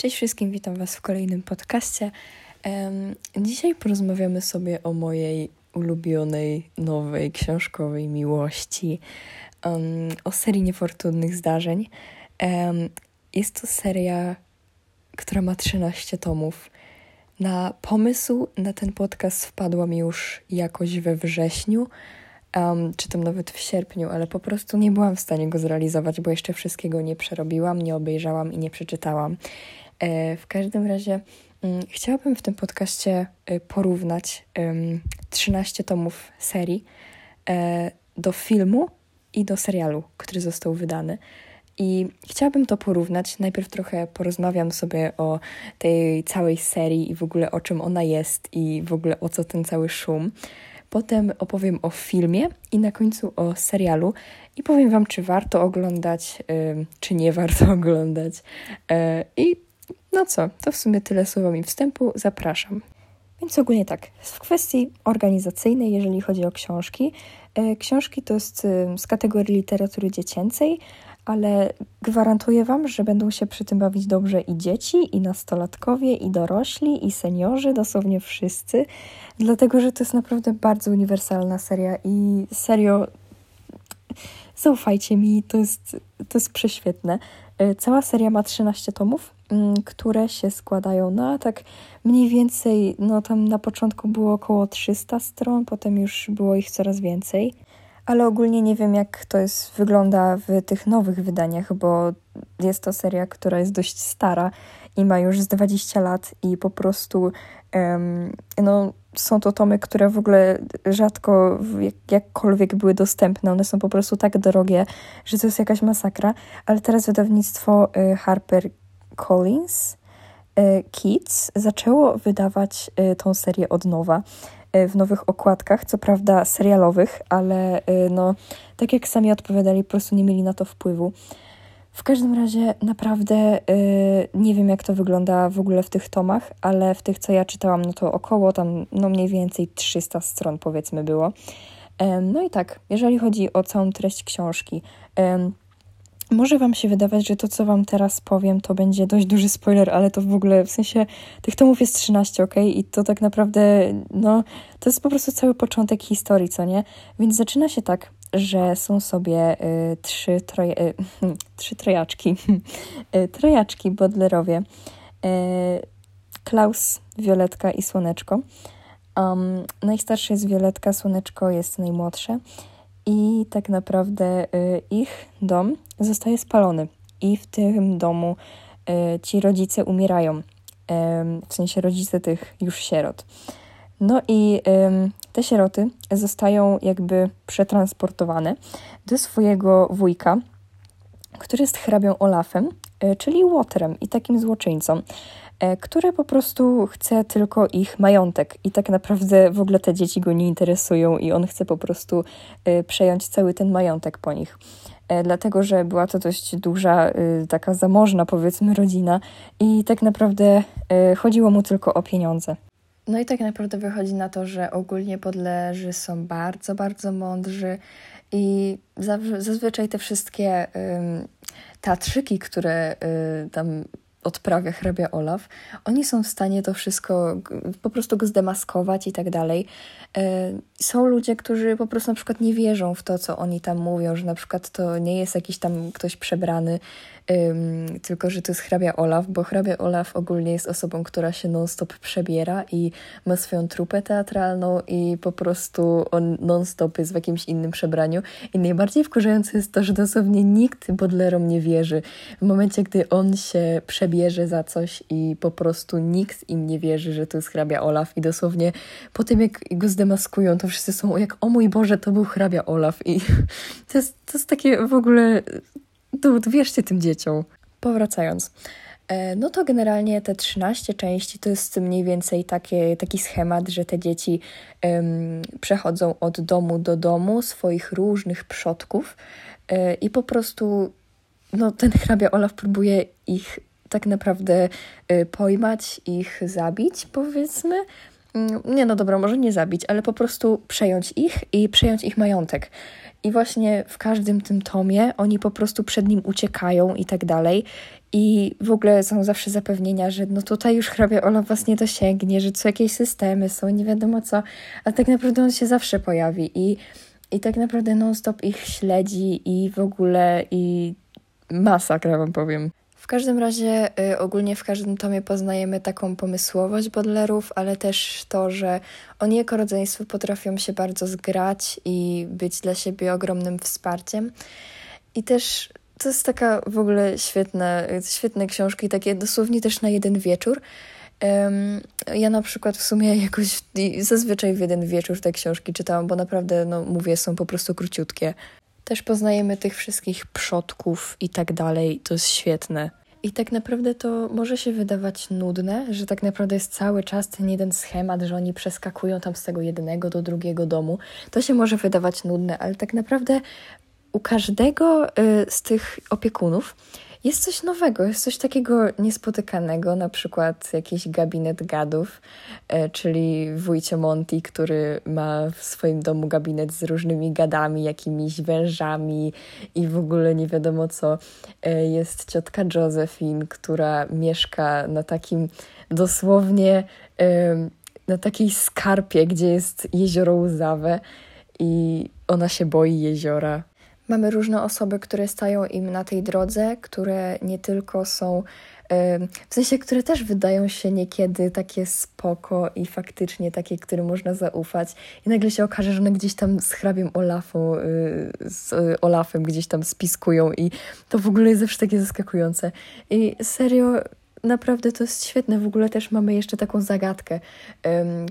Cześć wszystkim, witam Was w kolejnym podcaście. Dzisiaj porozmawiamy sobie o mojej ulubionej, nowej, książkowej miłości, o serii niefortunnych zdarzeń. Jest to seria, która ma 13 tomów. Na pomysł na ten podcast wpadłam już jakoś we wrześniu, um, czy tam nawet w sierpniu, ale po prostu nie byłam w stanie go zrealizować, bo jeszcze wszystkiego nie przerobiłam, nie obejrzałam i nie przeczytałam. E, w każdym razie um, chciałabym w tym podcaście e, porównać um, 13 tomów serii e, do filmu i do serialu, który został wydany. I chciałabym to porównać. Najpierw trochę porozmawiam sobie o tej całej serii i w ogóle o czym ona jest i w ogóle o co ten cały szum. Potem opowiem o filmie i na końcu o serialu i powiem Wam, czy warto oglądać, czy nie warto oglądać. E, I no co, to w sumie tyle słowami wstępu. Zapraszam. Więc ogólnie tak, w kwestii organizacyjnej, jeżeli chodzi o książki, e, książki to jest z kategorii literatury dziecięcej, ale gwarantuję Wam, że będą się przy tym bawić dobrze i dzieci, i nastolatkowie, i dorośli, i seniorzy, dosłownie wszyscy, dlatego że to jest naprawdę bardzo uniwersalna seria i serio zaufajcie mi, to jest, to jest prześwietne. E, cała seria ma 13 tomów, które się składają na tak mniej więcej, no tam na początku było około 300 stron, potem już było ich coraz więcej ale ogólnie nie wiem, jak to jest, wygląda w tych nowych wydaniach, bo jest to seria, która jest dość stara i ma już z 20 lat i po prostu um, no, są to tomy, które w ogóle rzadko jak, jakkolwiek były dostępne. One są po prostu tak drogie, że to jest jakaś masakra. Ale teraz wydawnictwo y, Harper Collins y, Kids zaczęło wydawać y, tą serię od nowa. E, w nowych okładkach, co prawda serialowych, ale e, no, tak jak sami odpowiadali, po prostu nie mieli na to wpływu. W każdym razie naprawdę e, nie wiem, jak to wygląda w ogóle w tych tomach, ale w tych, co ja czytałam, no to około tam, no mniej więcej 300 stron powiedzmy było. No i tak, jeżeli chodzi o całą treść książki, może Wam się wydawać, że to, co Wam teraz powiem, to będzie dość duży spoiler, ale to w ogóle w sensie tych tomów jest 13, ok? I to tak naprawdę, no, to jest po prostu cały początek historii, co nie? Więc zaczyna się tak, że są sobie y, trzy, troje, y, trzy trojaczki, y, trojaczki Bodlerowie, y, Klaus, Violetka i Słoneczko. Um, jest Violetka, Słoneczko jest najmłodsze i tak naprawdę y, ich dom zostaje spalony i w tym domu y, ci rodzice umierają, w sensie rodzice tych już sierot. No i te sieroty zostają jakby przetransportowane do swojego wujka, który jest hrabią Olafem, y, czyli Łotrem i takim złoczyńcą. E, który po prostu chce tylko ich majątek i tak naprawdę w ogóle te dzieci go nie interesują i on chce po prostu e, przejąć cały ten majątek po nich. E, dlatego, że była to dość duża, taka zamożna powiedzmy rodzina i tak naprawdę chodziło mu tylko o pieniądze. No i tak naprawdę wychodzi na to, że ogólnie podleży są bardzo, bardzo mądrzy i zazwyczaj te wszystkie teatrzyki, które tam odprawia hrabia Olaf, oni są w stanie to wszystko po prostu go zdemaskować i tak dalej. E, są ludzie, którzy po prostu na przykład nie wierzą w to, co oni tam mówią, że na przykład to nie jest jakiś tam ktoś przebrany, um, tylko że to jest hrabia Olaf, bo hrabia Olaf ogólnie jest osobą, która się non-stop przebiera i ma swoją trupę teatralną i po prostu on non-stop jest w jakimś innym przebraniu. I najbardziej wkurzające jest to, że dosłownie nikt Bodlerom nie wierzy. W momencie, gdy on się przebierze za coś i po prostu nikt im nie wierzy, że to jest hrabia Olaf i dosłownie po tym, jak go zdemaskują, to wszyscy są jak, o mój Boże, to był hrabia Olaf i to jest, to jest takie w ogóle, to wierzcie tym dzieciom. Powracając. E, no to generalnie te 13 części to jest mniej więcej taki schemat, że te dzieci um, przechodzą od domu do domu swoich różnych przodków e, i po prostu no, ten hrabia Olaf próbuje ich tak naprawdę e, pojmać, ich zabić, powiedzmy, mm, nie no dobra, może nie zabić, ale po prostu przejąć ich i przejąć ich majątek. I właśnie w każdym tym tomie oni po prostu przed nim uciekają i tak dalej. I w ogóle są zawsze zapewnienia, że no tutaj już hrabia Ola was nie dosięgnie, że co jakieś systemy są, nie wiadomo co, a tak naprawdę on się zawsze pojawi i, i tak naprawdę non-stop ich śledzi i w ogóle i masakra wam powiem. W każdym razie y, ogólnie w każdym tomie poznajemy taką pomysłowość Bodlerów, ale też to, że oni jako rodzeństwo potrafią się bardzo zgrać i być dla siebie ogromnym wsparciem. I też to jest taka w ogóle świetna, świetne książki, takie dosłownie też na jeden wieczór. Ja na przykład w sumie jakoś zazwyczaj w jeden wieczór te książki czytałam, bo naprawdę, no mówię, są po prostu króciutkie. Też poznajemy tych wszystkich przodków i tak dalej, to jest świetne. I tak naprawdę to może się wydawać nudne, że tak naprawdę jest cały czas ten jeden schemat, że oni przeskakują tam z tego jednego do drugiego domu. To się może wydawać nudne, ale tak naprawdę u każdego y, z tych opiekunów jest coś nowego, jest coś takiego niespotykanego, na przykład jakiś gabinet gadów, y, czyli wujcie Monty, który ma w swoim domu gabinet z różnymi gadami, jakimiś wężami i w ogóle nie wiadomo co. Y, jest ciotka Josephine, która mieszka na takim dosłownie na takiej skarpie, gdzie jest jezioro łzawe i ona się boi jeziora. Mamy różne osoby, które stają im na tej drodze, które nie tylko są, w sensie, które też wydają się niekiedy takie spoko i faktycznie takie, którym można zaufać. I nagle się okaże, że one gdzieś tam z hrabiem Olafą, y, z Olafem gdzieś tam spiskują i to w ogóle jest zawsze takie zaskakujące. I serio, naprawdę to jest świetne. W ogóle też mamy jeszcze taką zagadkę,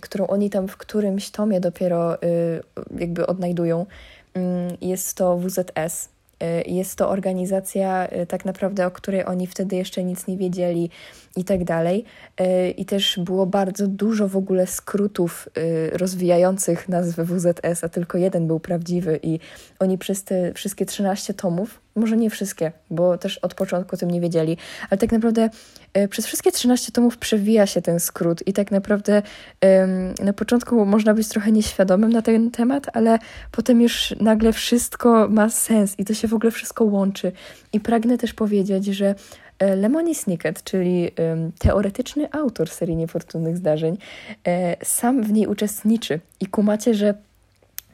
którą oni tam w którymś tomie dopiero y, jakby odnajdują. Mm, jest to WZS. Y, jest to organizacja, y, tak naprawdę, o której oni wtedy jeszcze nic nie wiedzieli i tak dalej. Y, I też było bardzo dużo w ogóle skrótów rozwijających nazwę WZS, a tylko jeden był prawdziwy, i oni przez te wszystkie 13 tomów może nie wszystkie, bo też od początku o tym nie wiedzieli, ale tak naprawdę e, przez wszystkie 13 tomów przewija się ten skrót i tak naprawdę na początku można być trochę nieświadomym na ten temat, ale potem już nagle wszystko ma sens i to się w ogóle wszystko łączy. I pragnę też powiedzieć, że e, Lemony Snicket, czyli teoretyczny autor serii Niefortunnych Zdarzeń, e, sam w niej uczestniczy i kumacie, że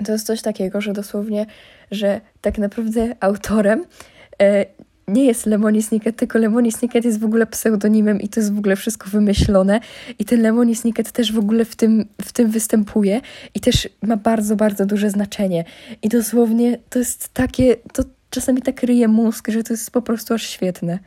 to jest coś takiego, że dosłownie, że tak naprawdę autorem e, nie jest Lemony Snicket, tylko Lemony Snicket jest w ogóle pseudonimem i to jest w ogóle wszystko wymyślone. I ten Lemony Snicket też w ogóle w tym, w tym występuje i też ma bardzo, bardzo duże znaczenie. I dosłownie to jest takie, to czasami tak ryje mózg, że to jest po prostu aż świetne.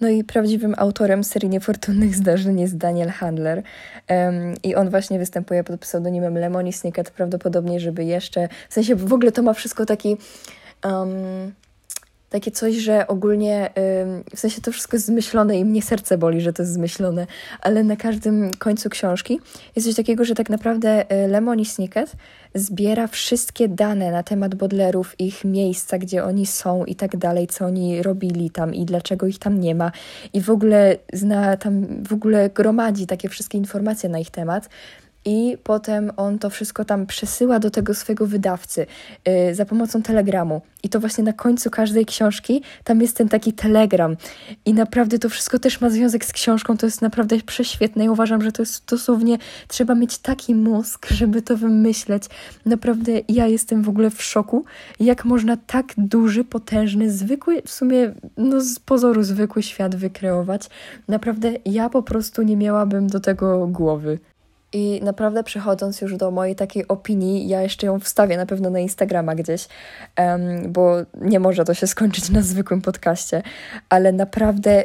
No i prawdziwym autorem serii niefortunnych zdarzeń jest Daniel Handler. Um, I on właśnie występuje pod pseudonimem Lemony Snicket, prawdopodobnie, żeby jeszcze. W sensie w ogóle to ma wszystko taki. Um, takie coś, że ogólnie, w sensie to wszystko jest zmyślone i mnie serce boli, że to jest zmyślone, ale na każdym końcu książki jest coś takiego, że tak naprawdę y, Lemony Snicket zbiera wszystkie dane na temat Bodlerów, ich miejsca, gdzie oni są i tak dalej, co oni robili tam i dlaczego ich tam nie ma. I w ogóle zna tam, w ogóle gromadzi takie wszystkie informacje na ich temat i potem on to wszystko tam przesyła do tego swojego wydawcy yy, za pomocą telegramu. I to właśnie na końcu każdej książki tam jest ten taki telegram. I naprawdę to wszystko też ma związek z książką, to jest naprawdę prześwietne i uważam, że to jest dosłownie, trzeba mieć taki mózg, żeby to wymyśleć. Naprawdę ja jestem w ogóle w szoku, jak można tak duży, potężny, zwykły, w sumie no z pozoru zwykły świat wykreować. Naprawdę ja po prostu nie miałabym do tego głowy. I naprawdę przechodząc już do mojej takiej opinii, ja jeszcze ją wstawię na pewno na Instagrama gdzieś, um, bo nie może to się skończyć na zwykłym podcaście, ale naprawdę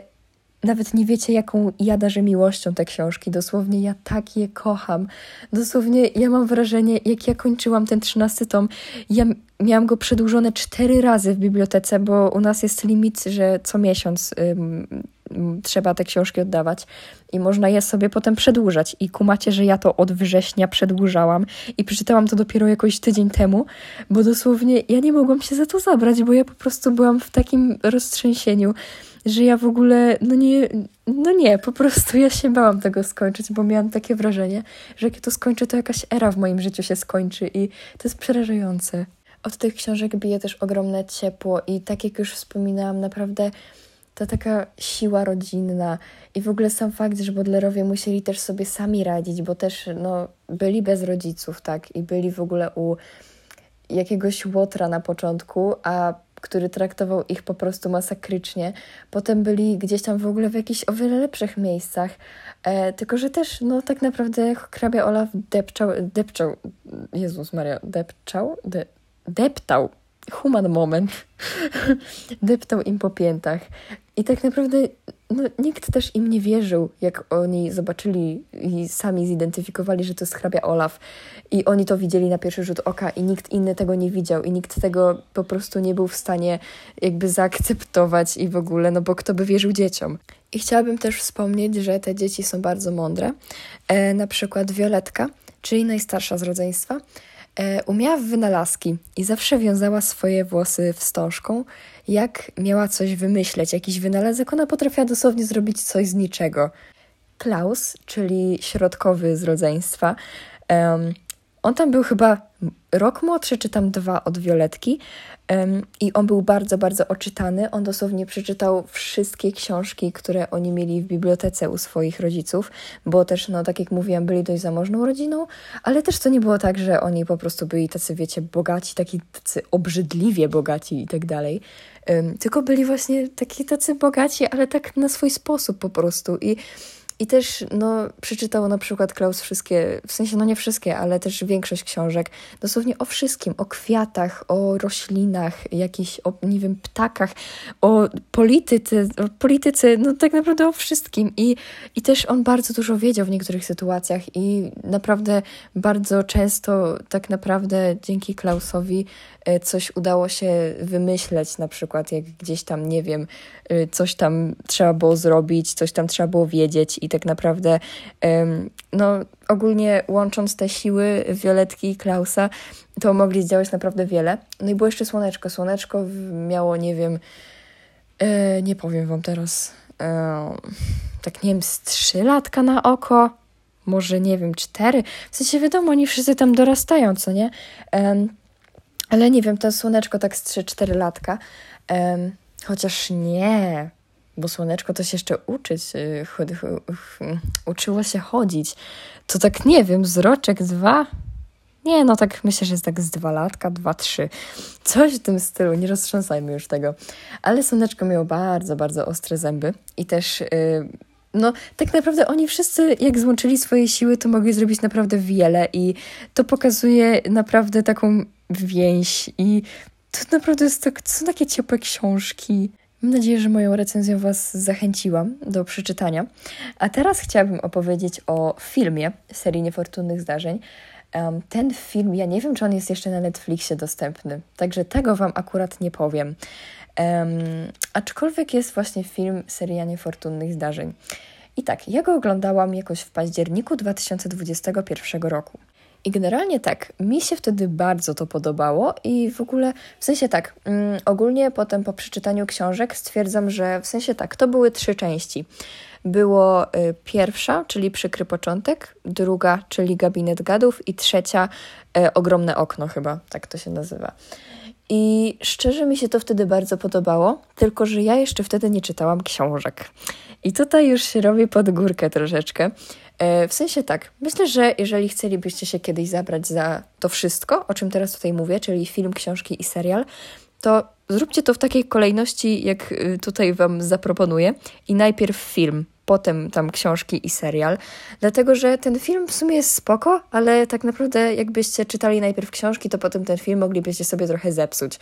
nawet nie wiecie, jaką ja darzę miłością te książki. Dosłownie ja tak je kocham. Dosłownie ja mam wrażenie, jak ja kończyłam ten trzynasty tom, ja miałam go przedłużone cztery razy w bibliotece, bo u nas jest limit, że co miesiąc trzeba te książki oddawać i można je sobie potem przedłużać. I kumacie, że ja to od września przedłużałam i przeczytałam to dopiero jakoś tydzień temu, bo dosłownie ja nie mogłam się za to zabrać, bo ja po prostu byłam w takim roztrzęsieniu, że ja w ogóle, no nie, no nie, po prostu ja się bałam tego skończyć, bo miałam takie wrażenie, że jak to skończę, to jakaś era w moim życiu się skończy i to jest przerażające. Od tych książek bije też ogromne ciepło i tak jak już wspominałam, naprawdę ta taka siła rodzinna i w ogóle sam fakt, że Bodlerowie musieli też sobie sami radzić, bo też no, byli bez rodziców, tak, i byli w ogóle u jakiegoś łotra na początku, a który traktował ich po prostu masakrycznie. Potem byli gdzieś tam w ogóle w jakichś o wiele lepszych miejscach. E, tylko, że też, no tak naprawdę hrabia Olaf depczał, depczał, Jezus Maria, depczał? De, deptał human moment, deptał im po piętach. I tak naprawdę no, nikt też im nie wierzył, jak oni zobaczyli i sami zidentyfikowali, że to jest hrabia Olaf. I oni to widzieli na pierwszy rzut oka i nikt inny tego nie widział i nikt tego po prostu nie był w stanie jakby zaakceptować i w ogóle, no bo kto by wierzył dzieciom. I chciałabym też wspomnieć, że te dzieci są bardzo mądre. E, na przykład Violetka, czyli najstarsza z rodzeństwa, E, umiała wynalazki i zawsze wiązała swoje włosy wstążką. Jak miała coś wymyśleć, jakiś wynalazek, ona potrafiła dosłownie zrobić coś z niczego. Klaus, czyli środkowy z rodzeństwa, um, on tam był chyba rok młodszy, czy tam dwa od Violetki. Um, I on był bardzo, bardzo oczytany. On dosłownie przeczytał wszystkie książki, które oni mieli w bibliotece u swoich rodziców, bo też, no tak jak mówiłam, byli dość zamożną rodziną, ale też to nie było tak, że oni po prostu byli tacy, wiecie, bogaci, taki tacy obrzydliwie bogaci i tak dalej. Tylko byli właśnie taki tacy bogaci, ale tak na swój sposób po prostu. I i też no, przeczytał na przykład Klaus wszystkie, w sensie no nie wszystkie, ale też większość książek, dosłownie o wszystkim, o kwiatach, o roślinach, jakichś, o nie wiem, ptakach, o polityce, o polityce, no tak naprawdę o wszystkim. I, I też on bardzo dużo wiedział w niektórych sytuacjach i naprawdę bardzo często tak naprawdę dzięki Klausowi e, coś udało się wymyśleć, na przykład jak gdzieś tam, nie wiem, e, coś tam trzeba było zrobić, coś tam trzeba było wiedzieć i tak naprawdę no ogólnie łącząc te siły Violetki i Klausa, to mogli zdziałać naprawdę wiele. No i było jeszcze Słoneczko. Słoneczko miało, nie wiem, e, nie powiem wam teraz, e, tak nie wiem, z trzy latka na oko, może nie wiem, cztery. W sensie wiadomo, oni wszyscy tam dorastają, co nie? ale nie wiem, to Słoneczko tak z 3-4 latka. chociaż nie, bo słoneczko się jeszcze uczyć, y, uczyło się chodzić. To tak nie wiem, z roczek dwa? Nie, no tak myślę, że jest tak z dwa latka, dwa, trzy. Coś w tym stylu, nie roztrząsajmy już tego. Ale słoneczko miało bardzo, bardzo ostre zęby i też... Yy, no, tak naprawdę oni wszyscy, jak złączyli swoje siły, to mogli zrobić naprawdę wiele, i to pokazuje naprawdę taką więź. I to naprawdę jest tak, są takie ciepłe książki. Mam nadzieję, że moją recenzją Was zachęciłam do przeczytania. A teraz chciałabym opowiedzieć o filmie serii Niefortunnych Zdarzeń. Um, ten film, ja nie wiem, czy on jest jeszcze na Netflixie dostępny, także tego Wam akurat nie powiem. Um, aczkolwiek jest właśnie film Seria Niefortunnych Zdarzeń. I tak, ja go oglądałam jakoś w październiku 2021 roku. I generalnie tak, mi się wtedy bardzo to podobało i w ogóle, w sensie tak, mm, ogólnie potem po przeczytaniu książek stwierdzam, że w sensie tak, to były trzy części. Było y, pierwsza, czyli przykry początek, druga, czyli gabinet gadów i trzecia, y, ogromne okno chyba, tak to się nazywa. I szczerze mi się to wtedy bardzo podobało, tylko że ja jeszcze wtedy nie czytałam książek. I tutaj już się robi pod górkę troszeczkę. E, w sensie tak, myślę, że jeżeli chcielibyście się kiedyś zabrać za to wszystko, o czym teraz tutaj mówię, czyli film, książki i serial, to zróbcie to w takiej kolejności, jak y, tutaj Wam zaproponuję. I najpierw film, potem tam książki i serial, dlatego że ten film w sumie jest spoko, ale tak naprawdę jakbyście czytali najpierw książki, to potem ten film moglibyście sobie trochę zepsuć.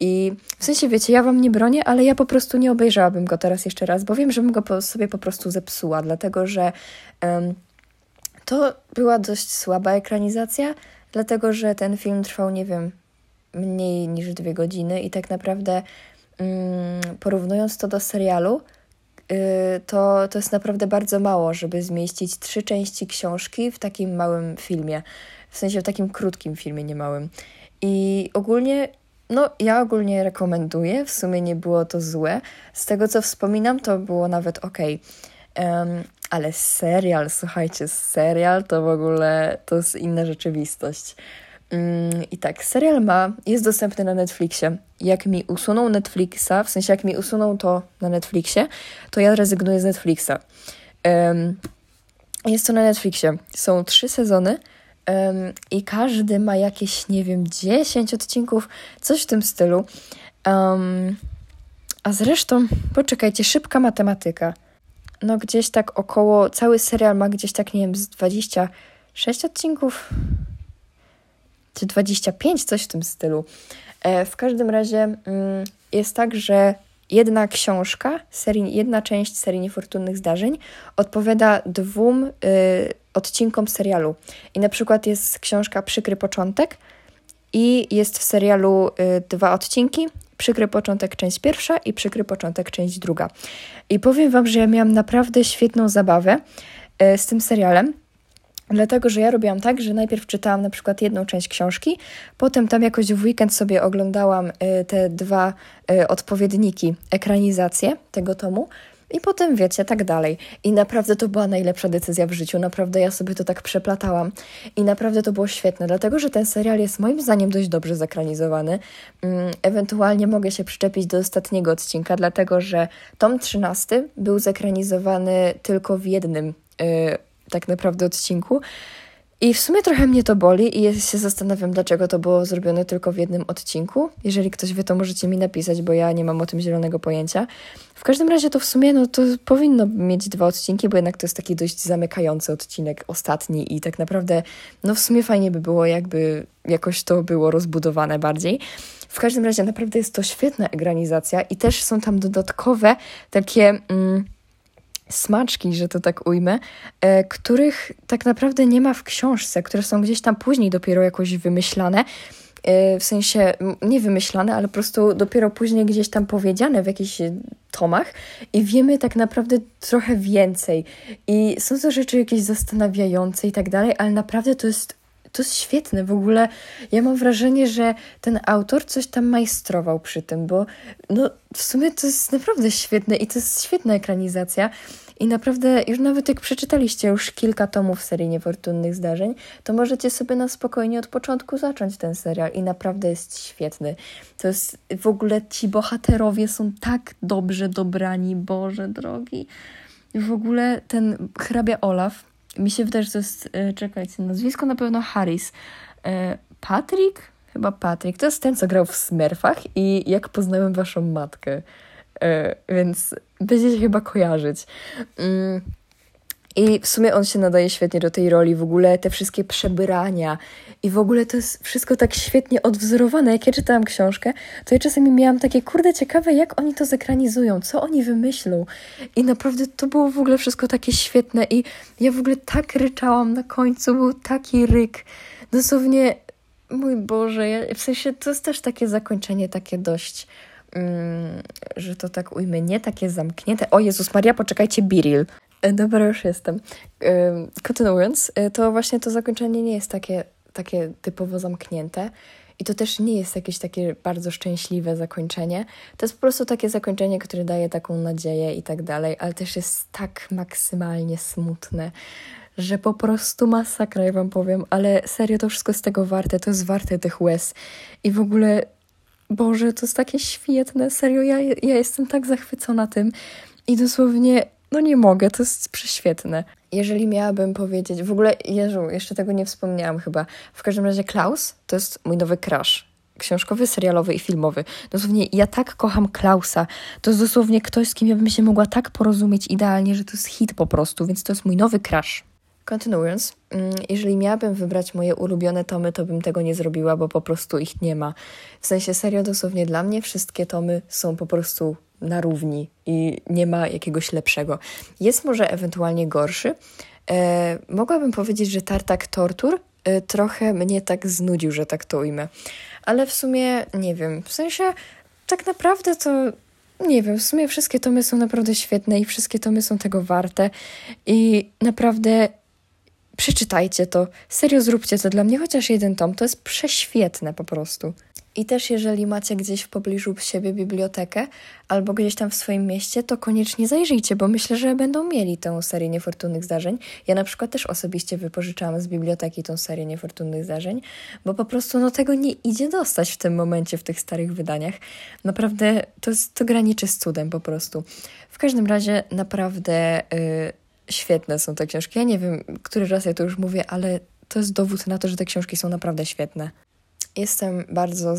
I w sensie wiecie, ja wam nie bronię, ale ja po prostu nie obejrzałabym go teraz jeszcze raz, bo wiem, że bym go sobie po prostu zepsuła, dlatego że um, to była dość słaba ekranizacja, dlatego że ten film trwał, nie wiem, mniej niż dwie godziny i tak naprawdę um, porównując to do serialu, to, to jest naprawdę bardzo mało, żeby zmieścić trzy części książki w takim małym filmie. W sensie w takim krótkim filmie, nie małym. I ogólnie, no ja ogólnie rekomenduję, w sumie nie było to złe. Z tego co wspominam, to było nawet ok. Um, ale serial, słuchajcie, serial to w ogóle to jest inna rzeczywistość. Um, I tak, serial ma, jest dostępny na Netflixie. Jak mi usuną Netflixa, w sensie jak mi usuną to na Netflixie, to ja rezygnuję z Netflixa. Um, jest to na Netflixie. Są trzy sezony um, i każdy ma jakieś, nie wiem, 10 odcinków, coś w tym stylu. Um, a zresztą, poczekajcie, szybka matematyka no gdzieś tak około, cały serial ma gdzieś tak, nie wiem, z 26 odcinków, czy 25, coś w tym stylu. E, w każdym razie mm, jest tak, że jedna książka, serii, jedna część serii Niefortunnych Zdarzeń odpowiada dwóm y, odcinkom serialu. I na przykład jest książka Przykry Początek i jest w serialu y, dwa odcinki, Przykry początek, część pierwsza i przykry początek, część druga. I powiem Wam, że ja miałam naprawdę świetną zabawę e, z tym serialem. Dlatego, że ja robiłam tak, że najpierw czytałam na przykład jedną część książki, potem tam jakoś w weekend sobie oglądałam e, te dwa e, odpowiedniki, ekranizację tego tomu, i potem wiecie, tak dalej. I naprawdę to była najlepsza decyzja w życiu. Naprawdę ja sobie to tak przeplatałam. I naprawdę to było świetne, dlatego że ten serial jest moim zdaniem dość dobrze zakranizowany. Mm, ewentualnie mogę się przyczepić do ostatniego odcinka, dlatego że tom 13 był zakranizowany tylko w jednym yy, tak naprawdę odcinku. I w sumie trochę mnie to boli i się zastanawiam, dlaczego to było zrobione tylko w jednym odcinku. Jeżeli ktoś wie, to możecie mi napisać, bo ja nie mam o tym zielonego pojęcia. W każdym razie to w sumie no, to powinno mieć dwa odcinki, bo jednak to jest taki dość zamykający odcinek, ostatni i tak naprawdę no w sumie fajnie by było, jakby jakoś to było rozbudowane bardziej. W każdym razie naprawdę jest to świetna egranizacja i też są tam dodatkowe takie... Mm, smaczki, że to tak ujmę, e, których tak naprawdę nie ma w książce, które są gdzieś tam później dopiero jakoś wymyślane. E, w sensie nie wymyślane, ale po prostu dopiero później gdzieś tam powiedziane w jakichś tomach i wiemy tak naprawdę trochę więcej. I są to rzeczy jakieś zastanawiające i tak dalej, ale naprawdę to jest to jest świetne. W ogóle ja mam wrażenie, że ten autor coś tam majstrował przy tym, bo no, w sumie to jest naprawdę świetne i to jest świetna ekranizacja. I naprawdę, już nawet jak przeczytaliście już kilka tomów serii Niefortunnych Zdarzeń, to możecie sobie na spokojnie od początku zacząć ten serial i naprawdę jest świetny. To jest, w ogóle ci bohaterowie są tak dobrze dobrani, Boże drogi. W ogóle ten hrabia Olaf, mi się wydaje, że to jest, e, czekajcie, nazwisko na pewno Harris. E, Patrick? Chyba Patrick. To jest ten, co grał w Smurfach i jak poznałem waszą matkę. E, więc będziecie chyba kojarzyć. I w sumie on się nadaje świetnie do tej roli, w ogóle te wszystkie przebrania i w ogóle to jest wszystko tak świetnie odwzorowane. Jak ja czytałam książkę, to ja czasami miałam takie, kurde, ciekawe, jak oni to zekranizują, co oni wymyślą. I naprawdę to było w ogóle wszystko takie świetne i ja w ogóle tak ryczałam na końcu, był taki ryk. Dosłownie, mój Boże, ja, w sensie to jest też takie zakończenie, takie dość Mm, że to tak ujmę, nie takie zamknięte. O Jezus Maria, poczekajcie, Biril. Dobra, już jestem. Kontynuując, e, to właśnie to zakończenie nie jest takie, takie typowo zamknięte. I to też nie jest jakieś takie bardzo szczęśliwe zakończenie. To jest po prostu takie zakończenie, które daje taką nadzieję i tak dalej, ale też jest tak maksymalnie smutne, że po prostu masakra, ja wam powiem, ale serio to wszystko jest tego warte, to jest warte tych łez. I w ogóle Boże, to jest takie świetne, serio, ja, ja jestem tak zachwycona tym i dosłownie, no nie mogę, to jest prześwietne. Jeżeli miałabym powiedzieć, w ogóle, Jezu, jeszcze tego nie wspomniałam chyba, w każdym razie Klaus to jest mój nowy crush książkowy, serialowy i filmowy. Dosłownie ja tak kocham Klausa. To jest dosłownie ktoś, z kim ja bym się mogła tak porozumieć idealnie, że to jest hit po prostu, więc to jest mój nowy crush. Kontynuując, mm, jeżeli miałabym wybrać moje ulubione tomy, to bym tego nie zrobiła, bo po prostu ich nie ma. W sensie serio, dosłownie dla mnie wszystkie tomy są po prostu na równi i nie ma jakiegoś lepszego. Jest może ewentualnie gorszy. E, mogłabym powiedzieć, że Tartak Tortur e, trochę mnie tak znudził, że tak to ujmę. Ale w sumie nie wiem. W sensie tak naprawdę to nie wiem, w sumie wszystkie tomy są naprawdę świetne i wszystkie tomy są tego warte. I naprawdę przeczytajcie to. Serio zróbcie to dla mnie, chociaż jeden tom. To jest prześwietne po prostu. I też jeżeli macie gdzieś w pobliżu siebie bibliotekę albo gdzieś tam w swoim mieście, to koniecznie zajrzyjcie, bo myślę, że będą mieli tę serię niefortunnych zdarzeń. Ja na przykład też osobiście wypożyczałam z biblioteki tą serię niefortunnych zdarzeń, bo po prostu no tego nie idzie dostać w tym momencie w tych starych wydaniach. Naprawdę to, to graniczy z cudem po prostu. W każdym razie naprawdę yy, świetne są te książki. Ja nie wiem, który raz ja to już mówię, ale to jest dowód na to, że te książki są naprawdę świetne. Jestem bardzo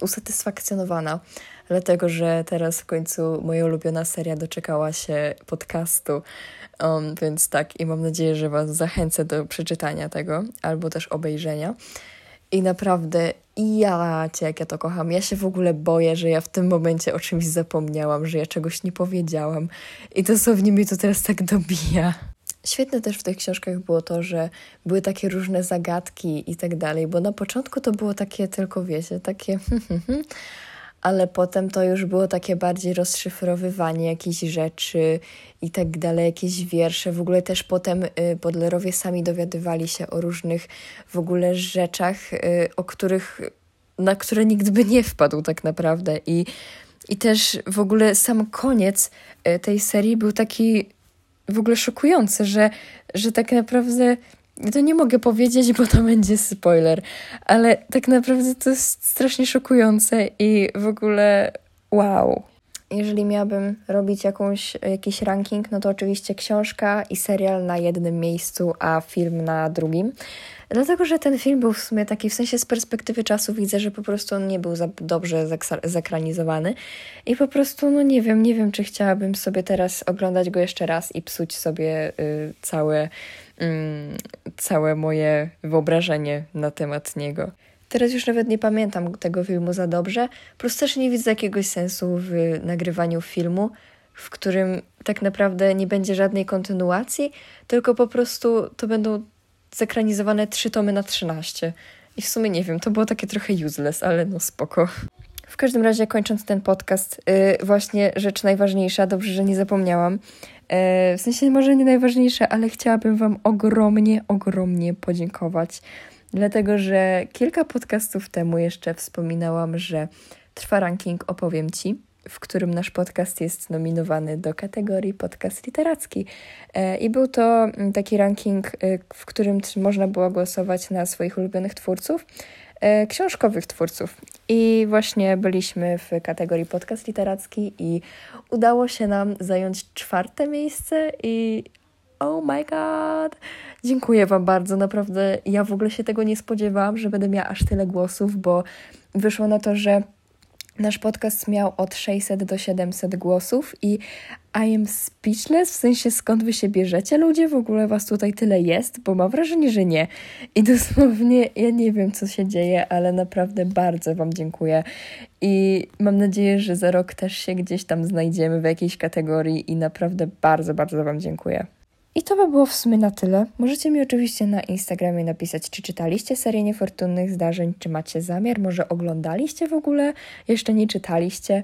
usatysfakcjonowana, dlatego że teraz w końcu moja ulubiona seria doczekała się podcastu. Um, więc tak, i mam nadzieję, że Was zachęcę do przeczytania tego albo też obejrzenia. I naprawdę, ja cię, jak ja to kocham. Ja się w ogóle boję, że ja w tym momencie o czymś zapomniałam, że ja czegoś nie powiedziałam. I dosłownie mi to teraz tak dobija. Świetne też w tych książkach było to, że były takie różne zagadki i tak dalej, bo na początku to było takie tylko, wiecie, takie ale potem to już było takie bardziej rozszyfrowywanie jakichś rzeczy i tak dalej, jakieś wiersze. W ogóle też potem y, Bodlerowie sami dowiadywali się o różnych w ogóle rzeczach, y, o których, na które nikt by nie wpadł tak naprawdę i i też w ogóle sam koniec y, tej serii był taki w ogóle szokujące, że, że tak naprawdę to nie mogę powiedzieć, bo to będzie spoiler, ale tak naprawdę to jest strasznie szokujące i w ogóle wow. Jeżeli miałabym robić jakąś, jakiś ranking, no to oczywiście książka i serial na jednym miejscu, a film na drugim. Dlatego, że ten film był w sumie taki, w sensie z perspektywy czasu widzę, że po prostu on nie był za dobrze zekranizowany i po prostu, no nie wiem, nie wiem, czy chciałabym sobie teraz oglądać go jeszcze raz i psuć sobie y, całe, y, całe moje wyobrażenie na temat niego. Teraz już nawet nie pamiętam tego filmu za dobrze, po prostu też nie widzę jakiegoś sensu w nagrywaniu filmu, w którym tak naprawdę nie będzie żadnej kontynuacji, tylko po prostu to będą zekranizowane trzy tomy na 13. I w sumie nie wiem, to było takie trochę useless, ale no spoko. W każdym razie, kończąc ten podcast, yy, właśnie rzecz najważniejsza, dobrze, że nie zapomniałam. Yy, w sensie może nie najważniejsza, ale chciałabym Wam ogromnie, ogromnie podziękować, dlatego że kilka podcastów temu jeszcze wspominałam, że trwa ranking Opowiem Ci w którym nasz podcast jest nominowany do kategorii podcast literacki. E, I był to mm, taki ranking, e, w którym można było głosować na swoich ulubionych twórców, e, książkowych twórców. I właśnie byliśmy w kategorii podcast literacki i udało się nam zająć czwarte miejsce i oh my god! Dziękuję Wam bardzo, naprawdę ja w ogóle się tego nie spodziewałam, że będę miała aż tyle głosów, bo wyszło na to, że Nasz podcast miał od 600 do 700 głosów i I am speechless, w sensie skąd wy się bierzecie ludzie, w ogóle was tutaj tyle jest, bo mam wrażenie, że nie. I dosłownie ja nie wiem, co się dzieje, ale naprawdę bardzo wam dziękuję i mam nadzieję, że za rok też się gdzieś tam znajdziemy w jakiejś kategorii i naprawdę bardzo, bardzo wam dziękuję. I to by było w sumie na tyle. Możecie mi oczywiście na Instagramie napisać, czy czytaliście serię niefortunnych zdarzeń, czy macie zamiar, może oglądaliście w ogóle, jeszcze nie czytaliście.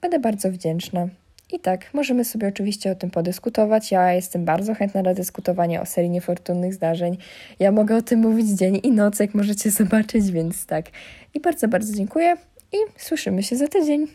Będę bardzo wdzięczna. I tak, możemy sobie oczywiście o tym podyskutować. Ja jestem bardzo chętna na dyskutowanie o serii niefortunnych zdarzeń. Ja mogę o tym mówić dzień i noc, jak możecie zobaczyć, więc tak. I bardzo, bardzo dziękuję i słyszymy się za tydzień.